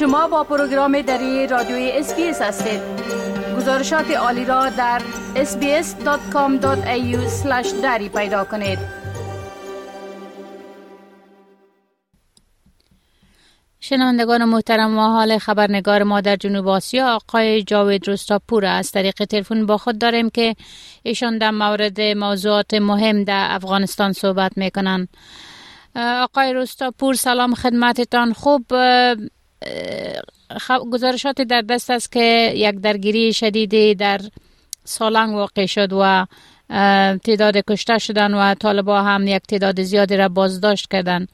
شما با پروگرام دری رادیوی SBS هستید. گزارشات عالی را در sbs.com.au دری پیدا کنید. شنوندگان محترم ما حال خبرنگار ما در جنوب آسیا آقای جاوید روستاپور از طریق تلفن با خود داریم که ایشان در مورد موضوعات مهم در افغانستان صحبت می‌کنن آقای روستاپور سلام خدمتتان. خوب گزارشات در دست است که یک درگیری شدیدی در سالنگ واقع شد و تعداد کشته شدن و طالبا هم یک تعداد زیادی را بازداشت کردن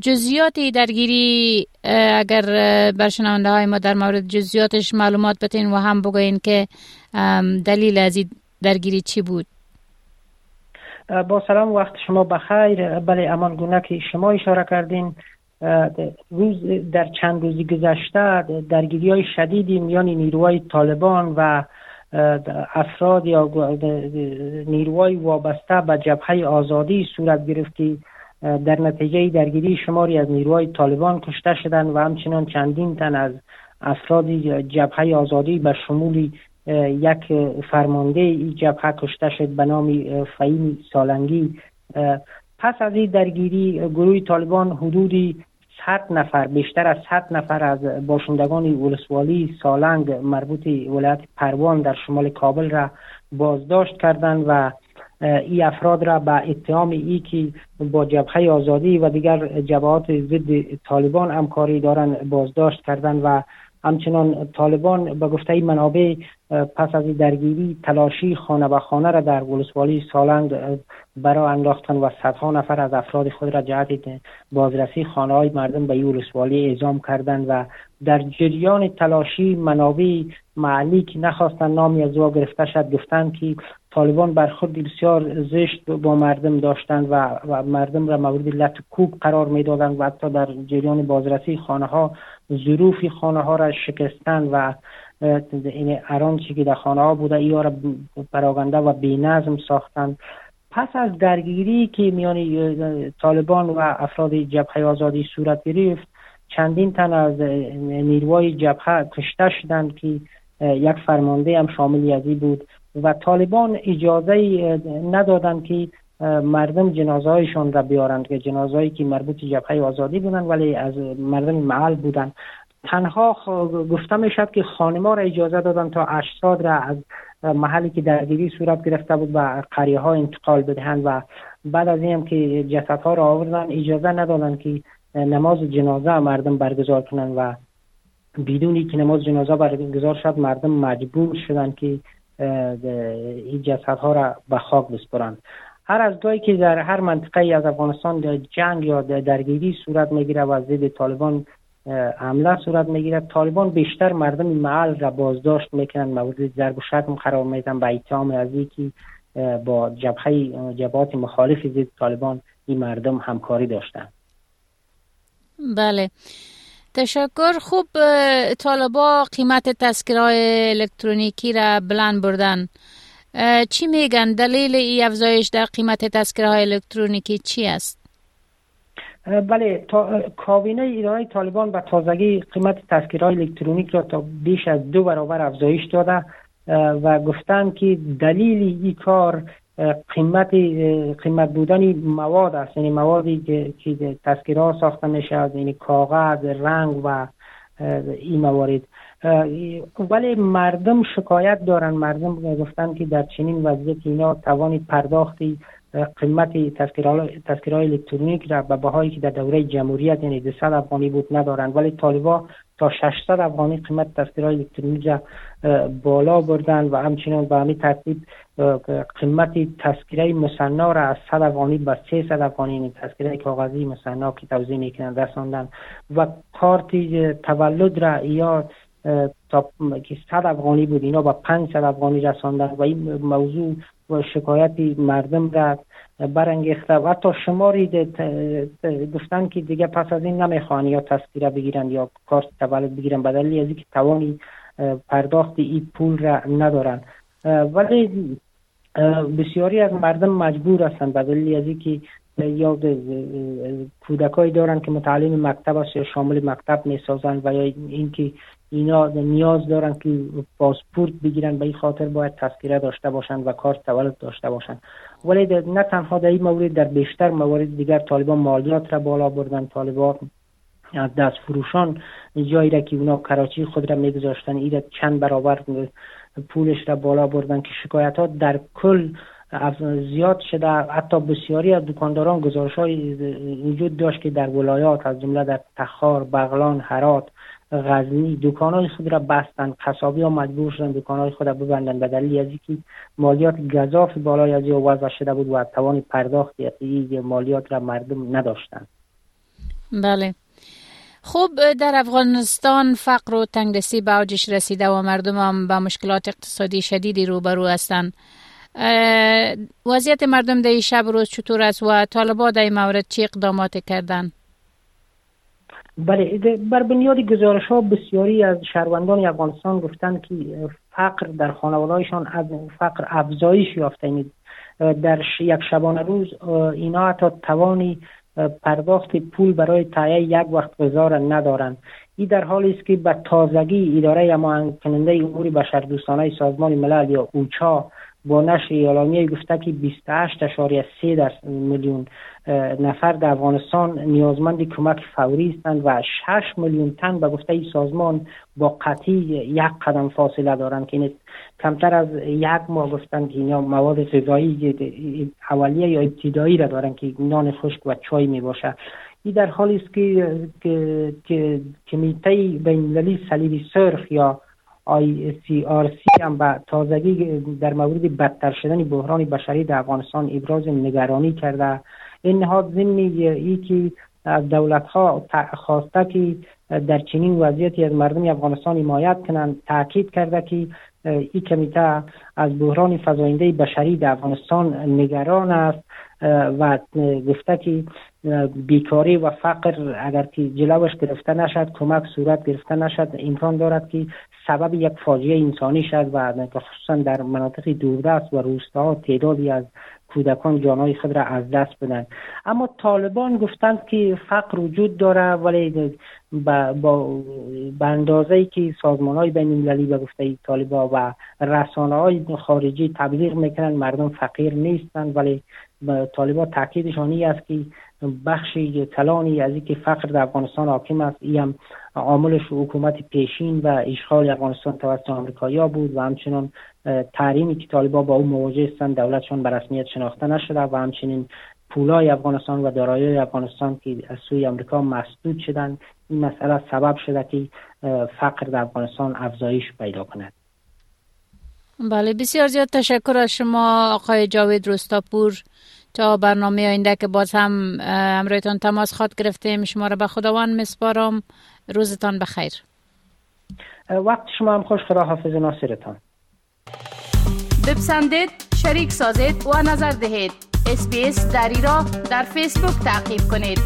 جزیات درگیری اگر بر شنونده های ما در مورد جزیاتش معلومات بتین و هم بگوین که دلیل از درگیری چی بود؟ با سلام وقت شما بخیر. بله امان گونه که شما اشاره کردین. روز در چند روزی گذشته درگیری های شدیدی میان نیروهای طالبان و افراد یا نیروهای وابسته به جبهه آزادی صورت گرفتی. در نتیجه درگیری شماری از نیروهای طالبان کشته شدند و همچنان چندین تن از افراد جبهه آزادی به شمول یک فرمانده این جبهه کشته شد به نام فهیم سالنگی. پس از این درگیری گروه طالبان حدودی 100 نفر بیشتر از 100 نفر از باشندگان ولسوالی سالنگ مربوط ولایت پروان در شمال کابل را بازداشت کردند و این افراد را به اتهام ای که با جبهه آزادی و دیگر جبهات ضد طالبان همکاری دارند بازداشت کردند و همچنان طالبان به گفته منابع پس از درگیری تلاشی خانه به خانه را در ولسوالی سالنگ برا انداختن و صدها نفر از افراد خود را جهت بازرسی خانه های مردم به ولسوالی اعزام کردند و در جریان تلاشی منابع محلی که نخواستن نامی از او گرفته شد گفتند که طالبان بر خود بسیار زشت با مردم داشتند و, و مردم را مورد لط کوب قرار می‌دادند و حتی در جریان بازرسی خانه ها ظروف خانه ها را شکستن و این اران که در خانه ها بوده ای را پراگنده و بینظم ساختند. پس از درگیری که میان طالبان و افراد جبهه آزادی صورت گرفت چندین تن از نیروهای جبهه کشته شدند که یک فرمانده هم شامل یزی بود. و طالبان اجازه ندادند که مردم جنازه هایشان را بیارند که جنازه که مربوط جبهه آزادی بودند ولی از مردم محل بودند. تنها گفته می شد که خانما را اجازه دادند تا اجساد را از محلی که درگیری صورت گرفته بود به قریه ها انتقال بدهند و بعد از این که جسد ها را آوردن اجازه ندادند که نماز جنازه مردم برگزار کنند و بدونی که نماز جنازه برگزار شد مردم مجبور شدند که این جسد ها را به خاک بسپرند. هر از گاهی که در هر منطقه از افغانستان جنگ یا درگیری صورت می‌گیره و ضد طالبان حمله صورت می‌گیره طالبان بیشتر مردم محل را بازداشت می‌کنن مورد ضرب و شتم قرار میدن به اتهام از که با جبهه جبهات مخالف ضد طالبان این مردم همکاری داشتن بله. تشکر. خوب طالبا قیمت تذکرهای الکترونیکی را بلند بردن. چی میگن؟ دلیل ای افزایش در قیمت تذکرهای الکترونیکی چی است؟ بله تا کابینه اداره طالبان به تازگی قیمت تذکرهای الکترونیک را تا بیش از دو برابر افزایش داده و گفتند که دلیل این کار قیمت قیمت بودن مواد است. یعنی موادی که, که تذکرها ساخته میشه یعنی کاغذ رنگ و این موارد. ولی مردم شکایت دارن. مردم گفتن که در چنین وضعیت اینا توان پرداختی. قیمت تذکرهای الکترونیک را به بهایی که در دوره جمهوریت یعنی 200 افغانی بود ندارند. ولی طالبا تا 600 افغانی قیمت تذکرهای الکترونیک را بالا بردن و همچنان به همین ترتیب قیمت تذکره مصنع را از 100 افغانی به 300 افغانی یعنی تذکره کاغذی مصنع که توضیح می‌کنن رساندن. و کارت تولد را یا تا که 100 افغانی بود اینا با 500 افغانی رساندن. و این موضوع و شکایتی مردم را برانگیخته و حتی شماری گفتن که دیگه پس از این نمی‌خوان یا تذکیره بگیرن یا کارت تولد بگیرن بدلی از اینکه توانی پرداخت این پول را ندارن ولی بسیاری از مردم مجبور هستند به از اینکه یا کودکایی دارن که متعلم مکتب است یا شامل مکتب می‌سازن و یا اینکه اینا نیاز دارن که پاسپورت بگیرن به این خاطر باید تذکره داشته باشن و کارت تولد داشته باشن. ولی نه تنها در این مورد در بیشتر موارد دیگر طالبان مالیات را بالا بردن. طالبان دست فروشان جایی را که اونا کراچی خود را میگذاشتن ایره چند برابر پولش را بالا بردن که شکایت ها در کل زیاد شده. حتی بسیاری از دکانداران گزارش های وجود داشت که در ولایات از جمله در تخار، بغلان، هرات غزنی. دکانهای خود را بستند قصابی ها مجبور شدن دکانهای خود را ببندن. به دلیل از اینکه مالیات گذاف بالای از وضع شده بود و توان پرداخت مالیات را مردم نداشتند. بله. خوب در افغانستان فقر و تنگدستی به اوجش رسیده و مردم هم به مشکلات اقتصادی شدیدی روبرو هستند. وضعیت مردم در شب روز چطور است و طالبان در مورد چی اقدامات کردن؟ بله بر بنیاد گزارش ها بسیاری از شهروندان افغانستان گفتند که فقر در خانوادهایشان از فقر افزایش یافته در یک شبانه روز اینا حتی توانی پرداخت پول برای تایه یک وقت غذا را ندارند. این در حالی است که به تازگی اداره اما کننده امور بشردوستانه سازمان ملل یا اوچا با نشر اعلامیه گفته که 28.3 میلیون نفر در افغانستان نیازمند کمک فوری هستند و 6 میلیون تن به گفته سازمان با قطعی یک قدم فاصله دارند که کمتر از یک ماه گفتن که اینا مواد غذایی اولیه یا ابتدایی را دارن که نان خشک و چای می باشه این در حالی است که کمیته بین صلیبی سرخ یا آی سی آر سی هم به تازگی در مورد بدتر شدن بحران بشری در افغانستان ابراز نگرانی کرده. این نهاد ضمن ای که دولت ها خواسته که در چنین وضعیتی از مردم افغانستان حمایت کنند تاکید کرده که این کمیته از بحران فزاینده بشری در افغانستان نگران است. و گفته که بیکاری و فقر اگر که جلوش گرفته نشد کمک صورت گرفته نشد امکان دارد که سبب یک فاجعه انسانی شد و خصوصا در مناطق دوردست و روستاها تعدادی از کودکان جانهای خود را از دست بدن. اما طالبان گفتند که فقر وجود داره ولی با, با اندازه ای که سازمان های بین المللی به گفته طالبان و رسانه های خارجی تبلیغ می‌کنن مردم فقیر نیستند ولی طالبان تاکیدشان است که بخشی کلانی از اینکه فقر در افغانستان حاکم است این هم عاملش حکومت پیشین و اشغال افغانستان توسط آمریکایی بود و همچنان تحریمی که طالبان با او مواجه هستند دولتشان به رسمیت شناخته نشده و همچنین پولای افغانستان و دارایی افغانستان که از سوی آمریکا مسدود شدند. این مسئله سبب شده که فقر در افغانستان افزایش پیدا کند. بله بسیار زیاد تشکر از شما آقای جاوید رستاپور. تا برنامه آینده که باز هم امرویتان تماس خواد گرفتیم. شما را به خداوند مسپارم. روزتان بخیر. وقت شما هم خوش خدا حافظ ناصرتان. بپسندید شریک سازید و نظر دهید. اسپیس دری را در فیسبوک تعقیب کنید.